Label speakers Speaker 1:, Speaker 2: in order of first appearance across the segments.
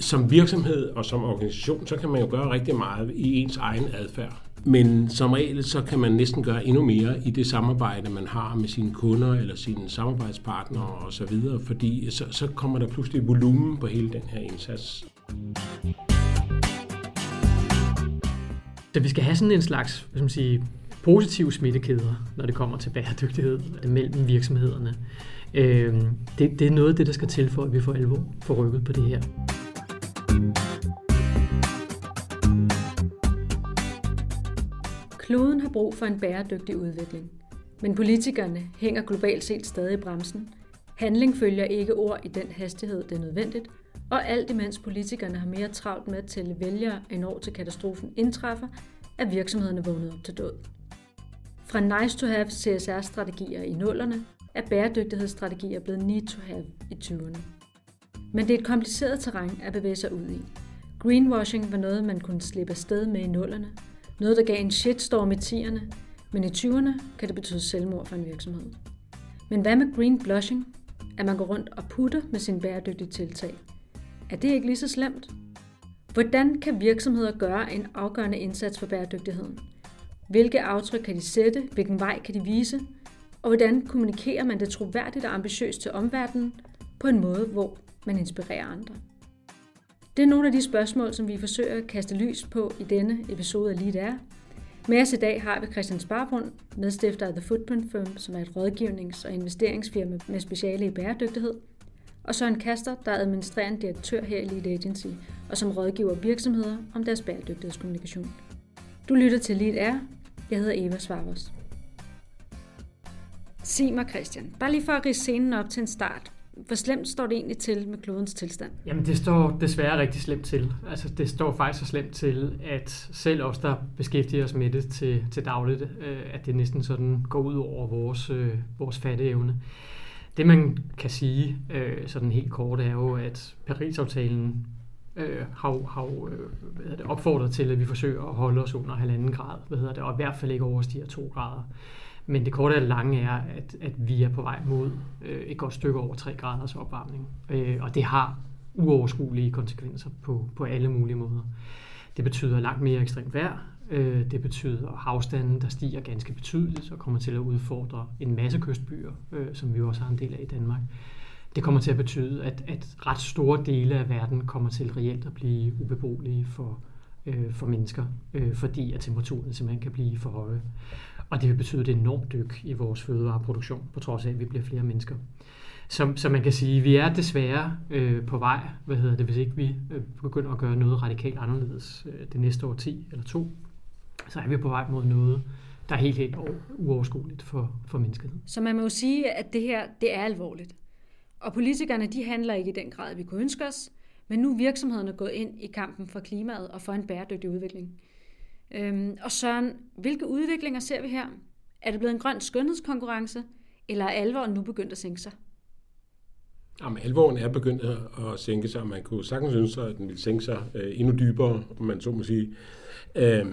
Speaker 1: som virksomhed og som organisation, så kan man jo gøre rigtig meget i ens egen adfærd. Men som regel, så kan man næsten gøre endnu mere i det samarbejde, man har med sine kunder eller sine samarbejdspartnere osv., fordi så, så kommer der pludselig volumen på hele den her indsats.
Speaker 2: Så vi skal have sådan en slags hvad skal man sige, positive smittekæder, når det kommer til bæredygtighed mellem virksomhederne. Øh, det, det er noget af det, der skal til for, at vi får alvor for rykket på det her.
Speaker 3: Kloden har brug for en bæredygtig udvikling. Men politikerne hænger globalt set stadig i bremsen. Handling følger ikke ord i den hastighed, det er nødvendigt, og alt imens politikerne har mere travlt med at tælle vælgere end år til katastrofen indtræffer, er virksomhederne vågnet op til død. Fra nice to have CSR-strategier i nullerne er bæredygtighedsstrategier blevet need to have i 20'erne. Men det er et kompliceret terræn at bevæge sig ud i. Greenwashing var noget, man kunne slippe afsted med i nullerne, noget, der gav en shitstorm i 10'erne, men i 20'erne kan det betyde selvmord for en virksomhed. Men hvad med green blushing? At man går rundt og putter med sin bæredygtige tiltag. Er det ikke lige så slemt? Hvordan kan virksomheder gøre en afgørende indsats for bæredygtigheden? Hvilke aftryk kan de sætte? Hvilken vej kan de vise? Og hvordan kommunikerer man det troværdigt og ambitiøst til omverdenen på en måde, hvor man inspirerer andre? Det er nogle af de spørgsmål, som vi forsøger at kaste lys på i denne episode af Lead Air. Med os i dag har vi Christian Sparbrund, medstifter af The Footprint Firm, som er et rådgivnings- og investeringsfirma med speciale i bæredygtighed, og Søren Kaster, der er administrerende direktør her i Lead Agency, og som rådgiver virksomheder om deres bæredygtighedskommunikation. Du lytter til Lead Air. Jeg hedder Eva Svarvos. Sig mig, Christian, bare lige for at rige scenen op til en start. Hvor slemt står det egentlig til med klodens tilstand?
Speaker 2: Jamen det står desværre rigtig slemt til. Altså det står faktisk så slemt til, at selv os, der beskæftiger os med det til, til dagligt, øh, at det næsten sådan går ud over vores, øh, vores fatteevne. Det man kan sige øh, sådan helt kort er jo, at Paris-aftalen øh, har, har øh, hvad det, opfordret til, at vi forsøger at holde os under halvanden grad, hvad hedder det, og i hvert fald ikke overstiger to grader. Men det korte og lange er, at, at vi er på vej mod øh, et godt stykke over 3 graders opvarmning. Øh, og det har uoverskuelige konsekvenser på, på alle mulige måder. Det betyder langt mere ekstremt vejr. Øh, det betyder havstanden, der stiger ganske betydeligt og kommer til at udfordre en masse kystbyer, øh, som vi også har en del af i Danmark. Det kommer til at betyde, at, at ret store dele af verden kommer til reelt at blive ubeboelige for, øh, for mennesker, øh, fordi at temperaturen simpelthen kan blive for høje. Og det vil betyde et enormt dyk i vores fødevareproduktion, på trods af, at vi bliver flere mennesker. Så, så man kan sige, at vi er desværre øh, på vej, hvad hedder det, hvis ikke vi øh, begynder at gøre noget radikalt anderledes øh, det næste år 10 eller to, så er vi på vej mod noget, der er helt, helt uoverskueligt for, for menneskeheden.
Speaker 3: Så man må jo sige, at det her, det er alvorligt. Og politikerne, de handler ikke i den grad, vi kunne ønske os, men nu er virksomhederne gået ind i kampen for klimaet og for en bæredygtig udvikling. Øhm, og Søren, hvilke udviklinger ser vi her? Er det blevet en grøn skønhedskonkurrence, eller er alvoren nu begyndt at sænke sig?
Speaker 1: Jamen, alvoren er begyndt at sænke sig, og man kunne sagtens ønske at den ville sænke sig øh, endnu dybere, om man så må sige. Øh,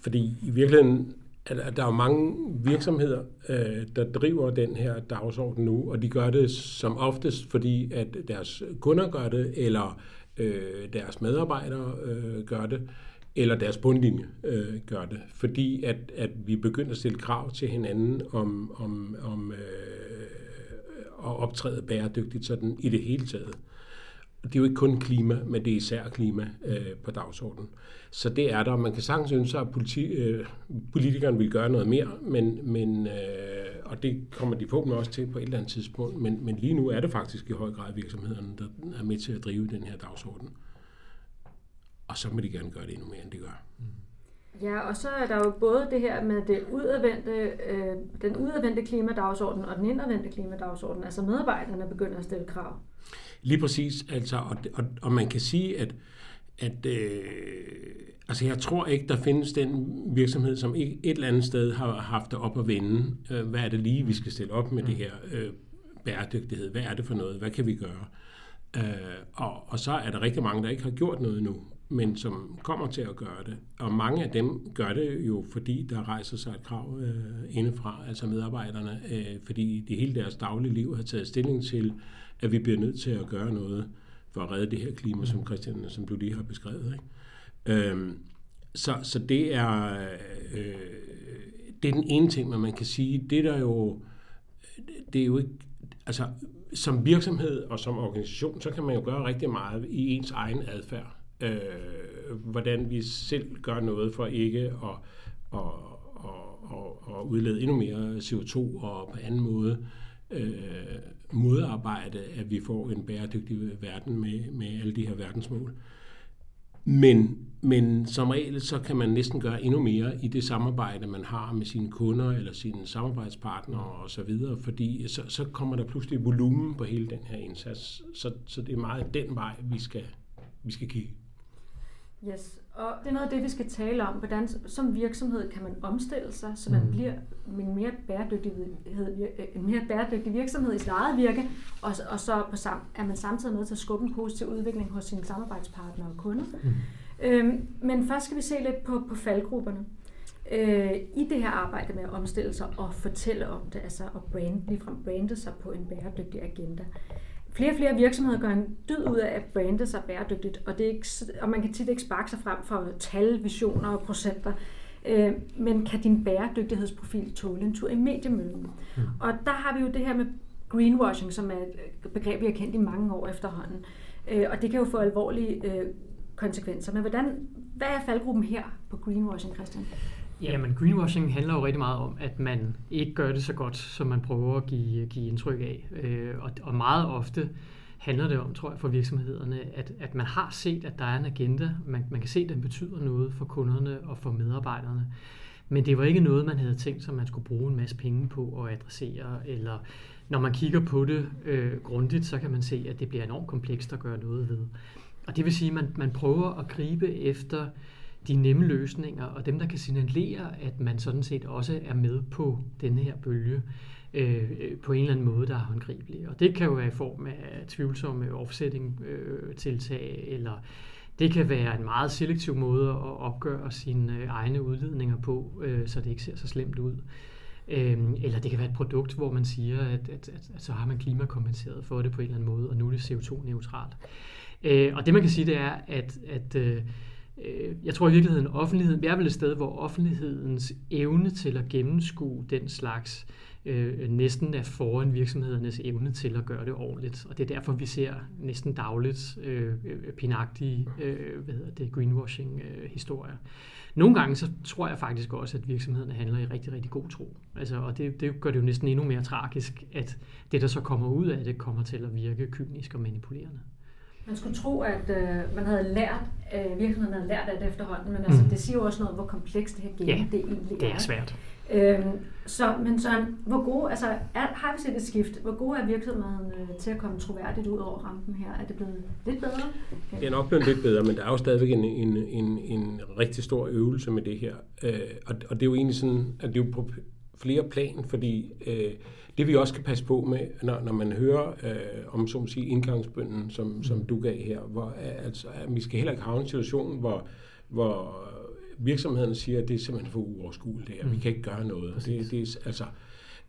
Speaker 1: fordi i virkeligheden at der er mange virksomheder, øh, der driver den her dagsorden nu, og de gør det som oftest, fordi at deres kunder gør det, eller øh, deres medarbejdere øh, gør det, eller deres bundlinje øh, gør det. Fordi at, at vi begynder at stille krav til hinanden om, om, om øh, at optræde bæredygtigt sådan i det hele taget det er jo ikke kun klima, men det er især klima øh, på dagsordenen. Så det er der. Man kan sagtens ønske at politi, øh, politikerne vil gøre noget mere, men, men, øh, og det kommer de forhåbentlig også til på et eller andet tidspunkt. Men, men lige nu er det faktisk i høj grad virksomhederne, der er med til at drive den her dagsorden. Og så må de gerne gøre det endnu mere, end de gør. Mm.
Speaker 3: Ja, og så er der jo både det her med det udadvendte, øh, den udadvendte klimadagsorden og den indadvendte klimadagsorden. Altså medarbejderne begynder at stille krav.
Speaker 1: Lige præcis, altså, og, og, og man kan sige, at, at øh, altså jeg tror ikke, der findes den virksomhed, som ikke et eller andet sted har haft det op at vende. Øh, hvad er det lige, vi skal stille op med mm. det her øh, bæredygtighed? Hvad er det for noget? Hvad kan vi gøre? Øh, og, og så er der rigtig mange, der ikke har gjort noget nu, men som kommer til at gøre det. Og mange af dem gør det jo, fordi der rejser sig et krav øh, indefra, altså medarbejderne, øh, fordi det hele deres daglige liv har taget stilling til, at vi bliver nødt til at gøre noget for at redde det her klima, som Christian, som du lige har beskrevet. Ikke? Øhm, så, så det er øh, det er den ene ting, men man kan sige, det der jo det er jo ikke altså som virksomhed og som organisation, så kan man jo gøre rigtig meget i ens egen adfærd. Øh, hvordan vi selv gør noget for ikke at, at, at, at, at udlede endnu mere CO2 og på anden måde øh, modarbejde, at vi får en bæredygtig verden med, med alle de her verdensmål. Men, men som regel, så kan man næsten gøre endnu mere i det samarbejde, man har med sine kunder eller sine samarbejdspartnere osv., fordi så, så kommer der pludselig volumen på hele den her indsats. Så, så det er meget den vej, vi skal, vi skal kigge.
Speaker 3: Yes, og det er noget af det, vi skal tale om. Hvordan som virksomhed kan man omstille sig, så man mm. bliver en mere, bæredygtig, en mere bæredygtig virksomhed i sit eget virke, og, og så på sam, er man samtidig med til at skubbe en positiv udvikling hos sine samarbejdspartnere og kunder. Mm. Øhm, men først skal vi se lidt på, på faldgrupperne. Øh, I det her arbejde med at omstille sig og fortælle om det, altså at brand, ligefrem brande sig på en bæredygtig agenda. Flere og flere virksomheder gør en dyd ud af at brande sig bæredygtigt, og, det er ikke, og man kan tit ikke sparke sig frem for tal, visioner og procenter. Øh, men kan din bæredygtighedsprofil tåle en tur i mediemøllen? Mm. Og der har vi jo det her med greenwashing, som er et begreb, vi har kendt i mange år efterhånden. Øh, og det kan jo få alvorlige øh, konsekvenser. Men hvordan, hvad er faldgruppen her på greenwashing, Christian?
Speaker 2: Ja, men greenwashing handler jo rigtig meget om, at man ikke gør det så godt, som man prøver at give, give indtryk af. Øh, og, og meget ofte handler det om, tror jeg, for virksomhederne, at, at man har set, at der er en agenda. Man, man kan se, at den betyder noget for kunderne og for medarbejderne. Men det var ikke noget, man havde tænkt sig, man skulle bruge en masse penge på at adressere. Eller når man kigger på det øh, grundigt, så kan man se, at det bliver enormt komplekst at gøre noget ved. Og det vil sige, at man, man prøver at gribe efter de nemme løsninger, og dem, der kan signalere, at man sådan set også er med på denne her bølge øh, på en eller anden måde, der er håndgribelig. Og det kan jo være i form af tvivlsomme offsetting-tiltag, øh, eller det kan være en meget selektiv måde at opgøre sine øh, egne udledninger på, øh, så det ikke ser så slemt ud. Øh, eller det kan være et produkt, hvor man siger, at, at, at, at så har man klimakompenseret for det på en eller anden måde, og nu er det CO2-neutralt. Øh, og det man kan sige, det er, at, at øh, jeg tror i virkeligheden, offentligheden, vi er vel et sted, hvor offentlighedens evne til at gennemskue den slags øh, næsten er foran virksomhedernes evne til at gøre det ordentligt. Og det er derfor, vi ser næsten dagligt øh, øh pinagtige øh, hvad hedder det, greenwashing-historier. Øh, Nogle gange så tror jeg faktisk også, at virksomhederne handler i rigtig, rigtig god tro. Altså, og det, det gør det jo næsten endnu mere tragisk, at det, der så kommer ud af det, kommer til at virke kynisk og manipulerende.
Speaker 3: Man skulle tro, at øh, man havde lært, øh, virksomheden havde lært af det efterhånden, men altså, mm. det siger jo også noget hvor komplekst det her game
Speaker 2: ja,
Speaker 3: det egentlig
Speaker 2: er. det er svært.
Speaker 3: Øhm, så, men så, hvor gode, altså, er, har vi set et skift? Hvor gode er virksomheden øh, til at komme troværdigt ud over rampen her? Er det blevet lidt bedre?
Speaker 1: Okay. Det er nok blevet lidt bedre, men der er jo stadigvæk en, en, en, en rigtig stor øvelse med det her. Øh, og, og det er jo egentlig sådan, at det er jo på flere plan, fordi øh, det vi også skal passe på med, når, når man hører øh, om så må sige, indgangsbønden, som, som du gav her, hvor altså, at vi skal heller ikke have en situation, hvor, hvor virksomheden siger, at det er simpelthen for uoverskueligt det her. Vi kan ikke gøre noget. Det, det er, altså,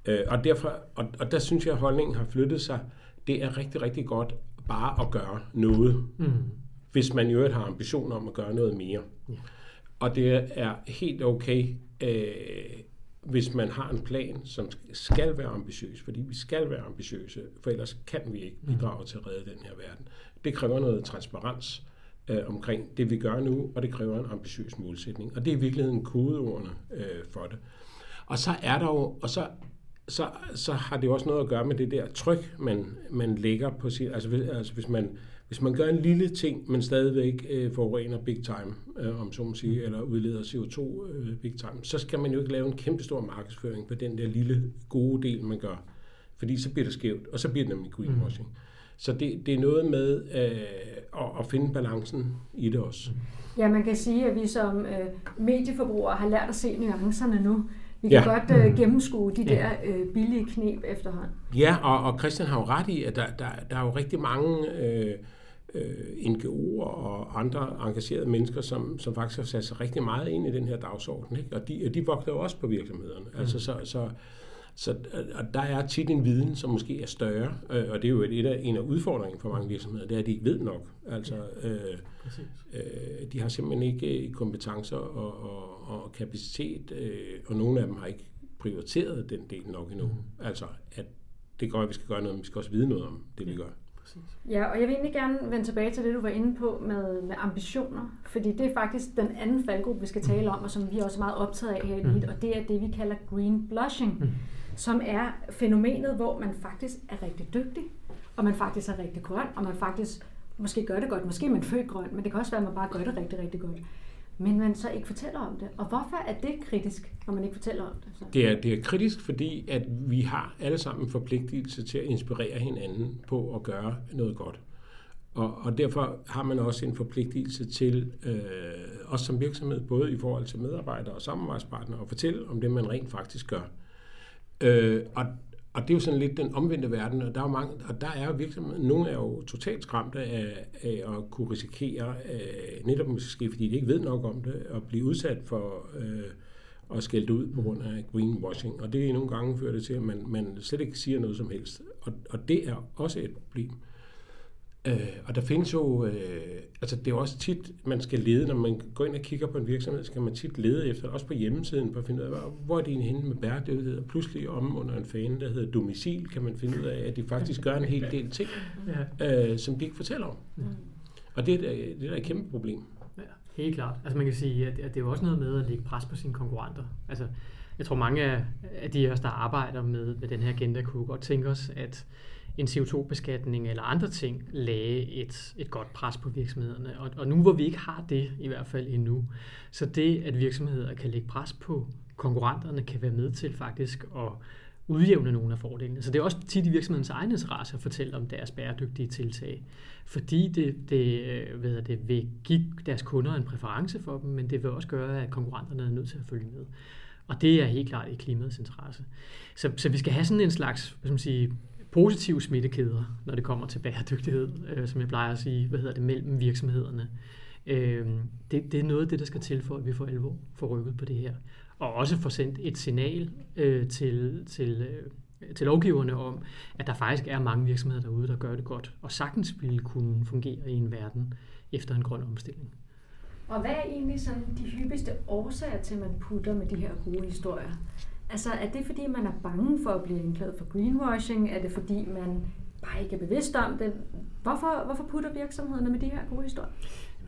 Speaker 1: øh, og, derfor, og, og der synes jeg, at holdningen har flyttet sig. Det er rigtig, rigtig godt bare at gøre noget, mm. hvis man jo har ambitioner om at gøre noget mere. Ja. Og det er helt okay, øh, hvis man har en plan, som skal være ambitiøs, fordi vi skal være ambitiøse, for ellers kan vi ikke bidrage til at redde den her verden. Det kræver noget transparens øh, omkring det, vi gør nu, og det kræver en ambitiøs målsætning. Og det er i virkeligheden kodeordene øh, for det. Og så er der jo, og så, så, så har det også noget at gøre med det der tryk, man, man lægger på sit, altså, hvis, altså hvis man hvis man gør en lille ting, men stadigvæk øh, forurener big time, øh, om så må sige, eller udleder CO2 øh, big time, så skal man jo ikke lave en kæmpe stor markedsføring på den der lille gode del, man gør. Fordi så bliver det skævt, og så bliver det nemlig greenwashing. Mm. Så det, det er noget med øh, at, at finde balancen i det også.
Speaker 3: Ja, man kan sige, at vi som øh, medieforbrugere har lært at se nuancerne nu. Vi kan ja. godt øh, gennemskue de der øh, billige knep efterhånden.
Speaker 1: Ja, og, og Christian har jo ret i, at der, der, der er jo rigtig mange øh, øh, NGO'er og andre engagerede mennesker, som, som faktisk har sat sig rigtig meget ind i den her dagsorden. Ikke? Og de, de vogter jo også på virksomhederne. Mm. Altså, så, så, Så og der er tit en viden, som måske er større, øh, og det er jo et af, en af udfordringerne for mange virksomheder, det er, at de ikke ved nok. Altså, øh, øh, de har simpelthen ikke kompetencer og, og, og kapacitet, øh, og nogle af dem har ikke prioriteret den del nok endnu. Mm. Altså, at det går, at vi skal gøre noget, men vi skal også vide noget om det, vi gør.
Speaker 3: Ja, og jeg vil egentlig gerne vende tilbage til det, du var inde på med, med ambitioner, fordi det er faktisk den anden faldgruppe, vi skal tale om, og som vi er også meget optaget af her i mm. og det er det, vi kalder green blushing, mm som er fænomenet, hvor man faktisk er rigtig dygtig, og man faktisk er rigtig grøn, og man faktisk måske gør det godt, måske er man født grøn, men det kan også være, at man bare gør det rigtig, rigtig godt men man så ikke fortæller om det. Og hvorfor er det kritisk, når man ikke fortæller om det? Så?
Speaker 1: Det, er, det er kritisk, fordi at vi har alle sammen forpligtelse til at inspirere hinanden på at gøre noget godt. Og, og derfor har man også en forpligtelse til, øh, os som virksomhed, både i forhold til medarbejdere og samarbejdspartnere, at fortælle om det, man rent faktisk gør. Øh, og, og det er jo sådan lidt den omvendte verden, og der er, mange, og der er virksomheder, nogle er jo totalt skræmte af, af at kunne risikere, øh, netop måske fordi de ikke ved nok om det, at blive udsat for øh, at skælde ud på grund af greenwashing. Og det er nogle gange fører det til, at man, man slet ikke siger noget som helst. Og, og det er også et problem. Øh, og der findes jo, øh, altså det er også tit, man skal lede, når man går ind og kigger på en virksomhed, så kan man tit lede efter, også på hjemmesiden, for at finde ud af, hvor er de henne med bæredygtighed, og pludselig om under en fane, der hedder domicil, kan man finde ud af, at de faktisk gør en hel del ting, ja. øh, som de ikke fortæller om. Mm. Og det, er, det er da et kæmpe problem.
Speaker 2: Ja, helt klart. Altså man kan sige, at, det er jo også noget med at lægge pres på sine konkurrenter. Altså, jeg tror mange af, af de os, der arbejder med, med den her agenda, kunne godt tænke os, at en CO2-beskatning eller andre ting lagde et, et godt pres på virksomhederne. Og, og nu hvor vi ikke har det, i hvert fald endnu, så det, at virksomheder kan lægge pres på konkurrenterne, kan være med til faktisk at udjævne nogle af fordelene. Så det er også tit i virksomhedens egen interesse at fortælle om deres bæredygtige tiltag, fordi det, det, øh, hvad ved det vil give deres kunder en præference for dem, men det vil også gøre, at konkurrenterne er nødt til at følge med. Og det er helt klart i klimaets interesse. Så, så vi skal have sådan en slags hvad skal man sige, positive smittekæder, når det kommer til bæredygtighed, øh, som jeg plejer at sige, hvad hedder det, mellem virksomhederne. Øh, det, det er noget af det, der skal til for, at vi får alvor får rykket på det her. Og også får sendt et signal øh, til, til, øh, til lovgiverne om, at der faktisk er mange virksomheder derude, der gør det godt, og sagtens ville kunne fungere i en verden efter en grøn omstilling.
Speaker 3: Og hvad er egentlig sådan de hyppigste årsager til, at man putter med de her gode historier? Altså, er det fordi, man er bange for at blive anklaget for greenwashing? Er det fordi, man bare ikke er bevidst om det? Hvorfor, hvorfor putter virksomhederne med de her gode historier?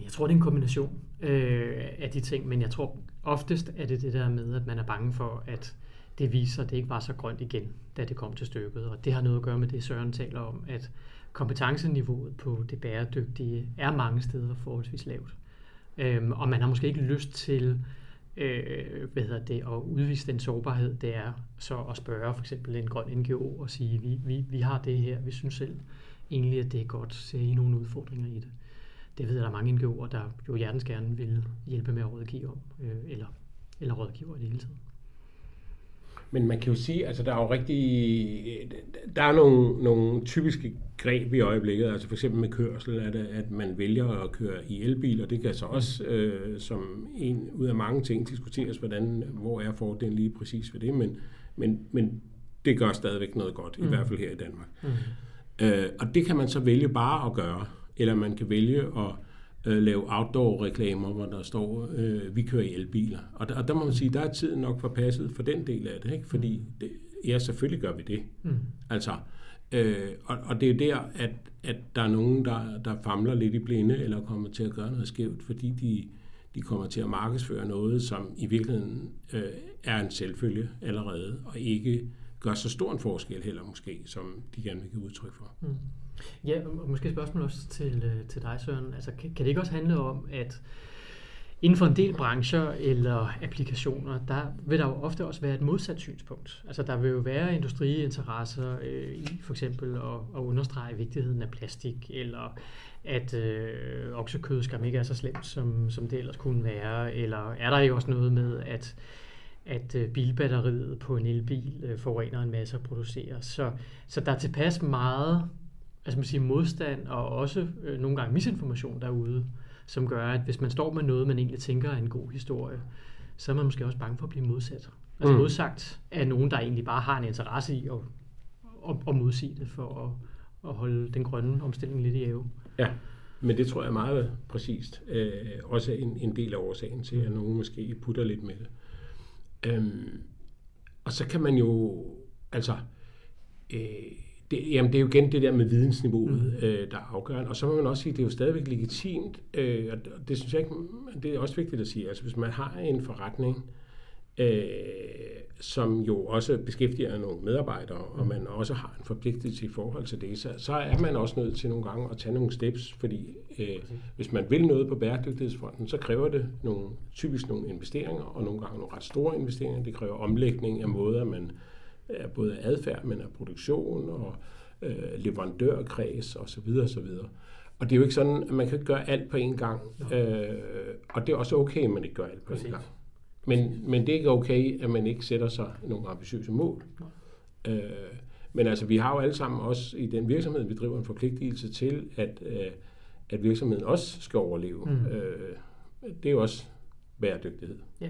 Speaker 2: Jeg tror, det er en kombination øh, af de ting, men jeg tror oftest er det det der med, at man er bange for, at det viser, at det ikke var så grønt igen, da det kom til stykket. Og det har noget at gøre med det, Søren taler om, at kompetenceniveauet på det bæredygtige er mange steder forholdsvis lavt. Øhm, og man har måske ikke lyst til øh, hvad hedder det, at udvise den sårbarhed, det er så at spørge for eksempel en grøn NGO og sige, vi, vi, vi har det her, vi synes selv egentlig, at det er godt, ser I nogle udfordringer i det. Det ved jeg, der er mange NGO'er, der jo hjertens gerne vil hjælpe med at rådgive om, øh, eller, eller rådgiver i det hele taget.
Speaker 1: Men man kan jo sige, altså der er jo rigtig, der er nogle, nogle typiske greb i øjeblikket, altså for eksempel med kørsel, at, at man vælger at køre i elbil, og det kan så også øh, som en ud af mange ting diskuteres, hvordan, hvor er fordelen lige præcis ved det, men, men, men det gør stadigvæk noget godt, mm. i hvert fald her i Danmark. Mm. Øh, og det kan man så vælge bare at gøre, eller man kan vælge at øh, lave outdoor-reklamer, hvor der står, øh, vi kører i elbiler. Og der, og der må man sige, der er tiden nok forpasset for den del af det, ikke? fordi det, ja, selvfølgelig gør vi det. Mm. Altså, øh, og, og det er der, at, at der er nogen, der, der famler lidt i blinde, eller kommer til at gøre noget skævt, fordi de, de kommer til at markedsføre noget, som i virkeligheden øh, er en selvfølge allerede, og ikke gør så stor en forskel heller måske, som de gerne vil give udtryk for. Mm.
Speaker 2: Ja, og måske et spørgsmål også til, øh, til dig, Søren. Altså, kan, kan det ikke også handle om, at inden for en del brancher eller applikationer, der vil der jo ofte også være et modsat synspunkt. Altså der vil jo være industriinteresser øh, i for eksempel at, at understrege vigtigheden af plastik, eller at øh, oksekød skal ikke er så slemt, som, som det ellers kunne være, eller er der jo også noget med, at at øh, bilbatteriet på en elbil øh, forurener en masse at producere. Så, så der er tilpas meget altså man siger, modstand og også øh, nogle gange misinformation derude, som gør, at hvis man står med noget, man egentlig tænker er en god historie, så er man måske også bange for at blive modsat. Altså mm. modsagt af nogen, der egentlig bare har en interesse i at, at, at modsige det for at, at holde den grønne omstilling lidt i ave.
Speaker 1: Ja, men det tror jeg er meget præcist. Øh, også en, en del af årsagen til, at nogen måske putter lidt med det. Øhm, og så kan man jo, altså, øh, det, jamen det er jo igen det der med vidensniveauet, mm. øh, der er afgørende. Og så må man også sige, at det er jo stadigvæk legitimt, øh, og det synes jeg ikke, det er også vigtigt at sige. Altså hvis man har en forretning, øh, som jo også beskæftiger nogle medarbejdere, og man også har en forpligtelse i forhold til det, så, så er man også nødt til nogle gange at tage nogle steps, fordi øh, hvis man vil noget på bæredygtighedsfronten, så kræver det nogle, typisk nogle investeringer, og nogle gange nogle ret store investeringer. Det kræver omlægning af måder, man er både adfærd, men af produktion og øh, leverandørkreds osv. osv. Og det er jo ikke sådan, at man kan gøre alt på én gang. Øh, og det er også okay, at man ikke gør alt på én gang. Men, men det er ikke okay, at man ikke sætter sig nogle ambitiøse mål. Øh, men altså, vi har jo alle sammen også i den virksomhed, vi driver en forpligtelse til, at, øh, at virksomheden også skal overleve. Mm. Øh, det er jo også bæredygtighed.
Speaker 3: Ja.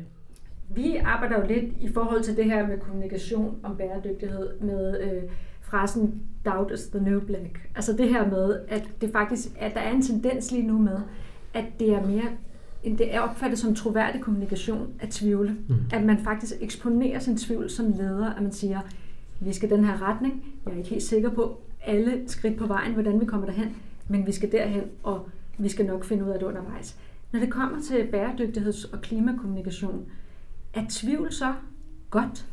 Speaker 3: Vi arbejder jo lidt i forhold til det her med kommunikation om bæredygtighed med øh, frasen doubt is the new black. Altså det her med, at det faktisk, at der er en tendens lige nu med, at det er mere det er opfattet som troværdig kommunikation at tvivle. Mm. At man faktisk eksponerer sin tvivl som leder, at man siger, vi skal den her retning, jeg er ikke helt sikker på alle skridt på vejen, hvordan vi kommer derhen, men vi skal derhen, og vi skal nok finde ud af det undervejs. Når det kommer til bæredygtigheds- og klimakommunikation, er tvivl så godt?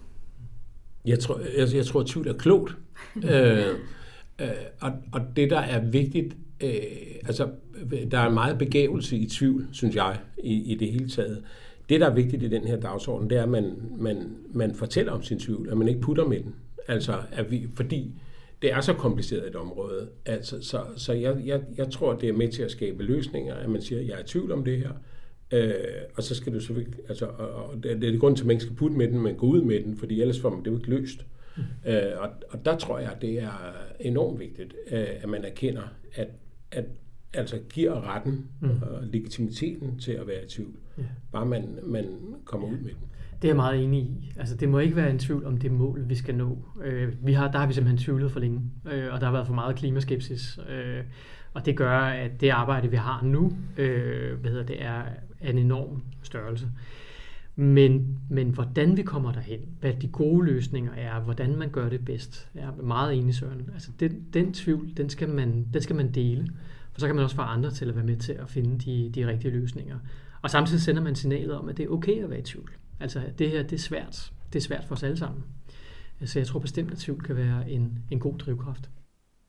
Speaker 1: Jeg tror, jeg, jeg tror at tvivl er klogt. øh, øh, og, og det, der er vigtigt, øh, altså, der er meget begævelse i tvivl, synes jeg, i, i det hele taget. Det, der er vigtigt i den her dagsorden, det er, at man, man, man fortæller om sin tvivl, at man ikke putter med den. Altså, at vi, fordi det er så kompliceret et område. Altså, så så jeg, jeg, jeg tror, det er med til at skabe løsninger, at man siger, at jeg er i tvivl om det her, Øh, og så skal du selvfølgelig, altså, og det, det er det grund til, at man ikke skal putte med den, men gå ud med den, fordi ellers får man det jo ikke løst. Øh, og, og der tror jeg, det er enormt vigtigt, øh, at man erkender, at, at altså giver retten mm. og legitimiteten til at være i tvivl. Ja. Bare man, man kommer ud med den.
Speaker 2: Det er jeg meget enig i. Altså, det må ikke være en tvivl om det mål, vi skal nå. Øh, vi har, der har vi simpelthen tvivlet for længe, øh, og der har været for meget klimaskepsis. Øh, og det gør, at det arbejde, vi har nu, øh, hvad hedder det, er, er en enorm størrelse. Men, men hvordan vi kommer derhen, hvad de gode løsninger er, hvordan man gør det bedst, jeg er meget enig, Søren. Altså den, den tvivl, den skal, man, den skal man dele, for så kan man også få andre til at være med til at finde de, de rigtige løsninger. Og samtidig sender man signalet om, at det er okay at være i tvivl. Altså det her, det er svært. Det er svært for os alle sammen. Altså jeg tror bestemt, at tvivl kan være en, en god drivkraft.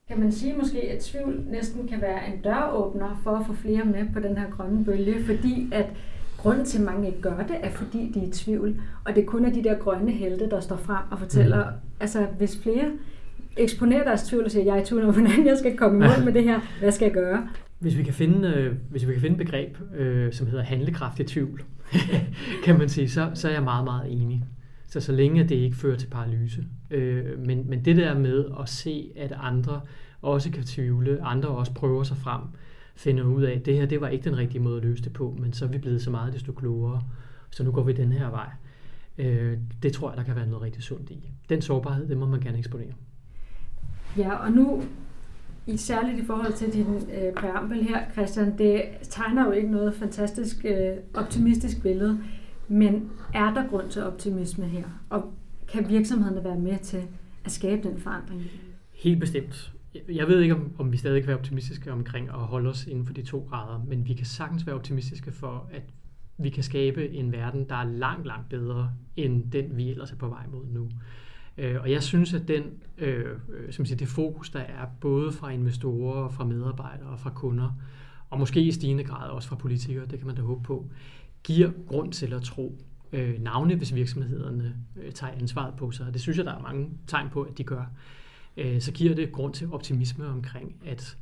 Speaker 3: Kan man sige måske, at tvivl næsten kan være en døråbner for at få flere med på den her grønne bølge, fordi at grunden til, at mange ikke gør det, er fordi de er i tvivl. Og det kun er de der grønne helte, der står frem og fortæller, mm. altså hvis flere eksponerer deres tvivl og siger, jeg er i tvivl om, hvordan jeg skal komme i mål med det her, hvad skal jeg gøre?
Speaker 2: Hvis vi kan finde, øh, hvis vi kan finde et begreb, øh, som hedder handlekraftig tvivl, kan man sige, så, så er jeg meget, meget enig. Så så længe det ikke fører til paralyse. Øh, men, men det der med at se, at andre også kan tvivle, andre også prøver sig frem, finder ud af, at det her det var ikke den rigtige måde at løse det på, men så er vi blevet så meget desto klogere, så nu går vi den her vej. Øh, det tror jeg, der kan være noget rigtig sundt i. Den sårbarhed, det må man gerne eksponere.
Speaker 3: Ja, og nu i særligt i forhold til din øh, præambel her, Christian, det tegner jo ikke noget fantastisk øh, optimistisk billede. Men er der grund til optimisme her? Og kan virksomhederne være med til at skabe den forandring?
Speaker 2: Helt bestemt. Jeg ved ikke, om, om vi stadig kan være optimistiske omkring at holde os inden for de to grader, men vi kan sagtens være optimistiske for, at vi kan skabe en verden, der er langt, langt bedre end den, vi ellers er på vej mod nu. Øh, og jeg synes, at den, øh, øh, som siger, det fokus, der er både fra investorer, fra medarbejdere og fra kunder, og måske i stigende grad også fra politikere, det kan man da håbe på, giver grund til at tro, øh, navne, hvis virksomhederne øh, tager ansvaret på sig. Og Det synes jeg, der er mange tegn på, at de gør. Øh, så giver det grund til optimisme omkring, at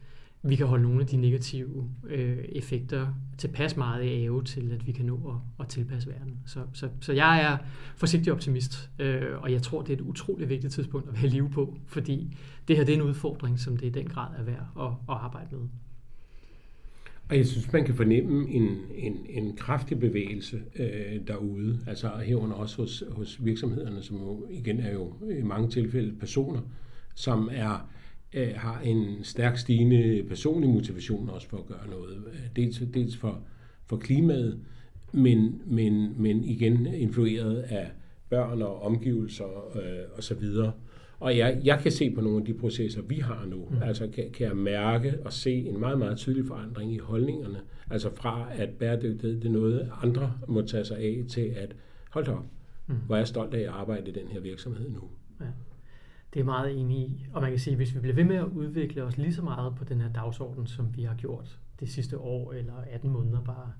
Speaker 2: vi kan holde nogle af de negative øh, effekter tilpas meget i ave til, at vi kan nå at, at tilpasse verden. Så, så, så jeg er forsigtig optimist, øh, og jeg tror, det er et utroligt vigtigt tidspunkt at være live på, fordi det her det er en udfordring, som det i den grad er værd at, at arbejde med.
Speaker 1: Og jeg synes, man kan fornemme en, en, en kraftig bevægelse øh, derude, altså herunder også hos, hos virksomhederne, som jo igen er jo i mange tilfælde personer, som er øh, har en stærk stigende personlig motivation også for at gøre noget. Dels, dels for, for klimaet, men, men, men igen influeret af børn og omgivelser øh, osv. Og jeg, jeg kan se på nogle af de processer, vi har nu, mm. altså kan, kan jeg mærke og se en meget, meget tydelig forandring i holdningerne. Altså fra, at bæredygtighed det er noget, andre må tage sig af, til at, hold op, mm. hvor er jeg stolt af at arbejde i den her virksomhed nu. Ja.
Speaker 2: Det er meget enig i. Og man kan sige, at hvis vi bliver ved med at udvikle os lige så meget på den her dagsorden, som vi har gjort det sidste år eller 18 måneder bare,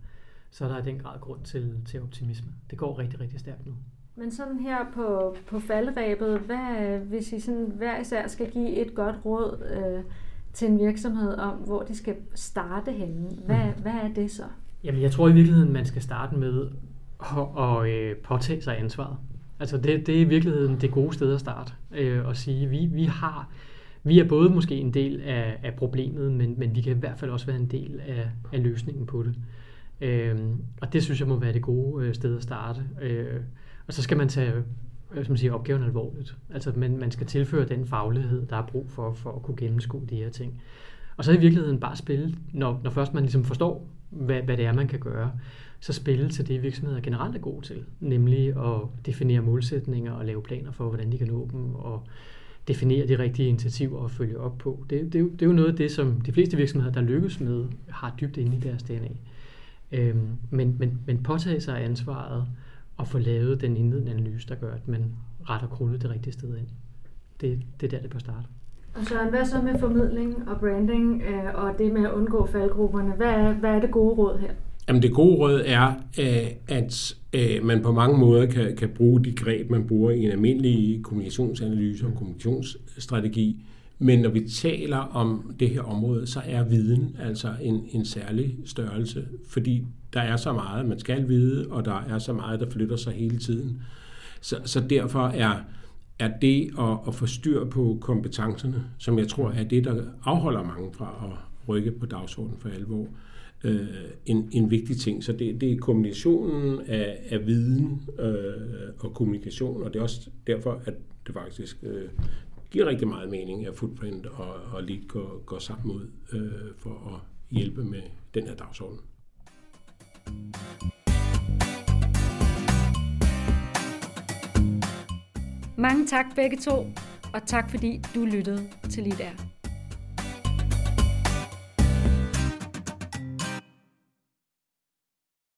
Speaker 2: så er der i den grad grund til, til optimisme. Det går rigtig, rigtig stærkt nu.
Speaker 3: Men sådan her på, på faldrebet, hvad, hvis I sådan hver især skal give et godt råd øh, til en virksomhed om, hvor de skal starte henne, hvad, mm. hvad er det så?
Speaker 2: Jamen, jeg tror i virkeligheden, man skal starte med at, at øh, påtage sig ansvaret. Altså, det, det er i virkeligheden det gode sted at starte. Øh, og sige, vi, vi har vi er både måske en del af, af problemet, men, men vi kan i hvert fald også være en del af, af løsningen på det. Øh, og det synes jeg må være det gode øh, sted at starte. Øh, og så skal man tage som man siger, opgaven alvorligt. Altså man, man skal tilføre den faglighed, der er brug for, for at kunne gennemskue de her ting. Og så i virkeligheden bare spille, når, når først man ligesom forstår, hvad, hvad det er, man kan gøre, så spille til det, virksomheder generelt er gode til, nemlig at definere målsætninger og lave planer for, hvordan de kan nå dem, og definere de rigtige initiativer og følge op på. Det, det, det er jo noget af det, som de fleste virksomheder, der lykkes med, har dybt inde i deres DNA. Øhm, men, men, men påtage sig ansvaret, og få lavet den indledende analyse, der gør, at man retter krullet det rigtige sted ind. Det, det er der, det bør starte.
Speaker 3: Og så hvad så med formidling og branding øh, og det med at undgå faldgrupperne? Hvad er, hvad er det gode råd her?
Speaker 1: Jamen det gode råd er, øh, at øh, man på mange måder kan, kan bruge de greb, man bruger i en almindelig kommunikationsanalyse og kommunikationsstrategi. Men når vi taler om det her område, så er viden altså en, en særlig størrelse, fordi der er så meget, man skal vide, og der er så meget, der flytter sig hele tiden. Så, så derfor er, er det at, at få styr på kompetencerne, som jeg tror er det, der afholder mange fra at rykke på dagsordenen for alvor, øh, øh, en, en vigtig ting. Så det, det er kombinationen af, af viden øh, og kommunikation, og det er også derfor, at det faktisk øh, giver rigtig meget mening, at Footprint og, og Lead går, går sammen ud øh, for at hjælpe med den her dagsorden.
Speaker 3: Mange tak begge to, og tak fordi du lyttede til Lead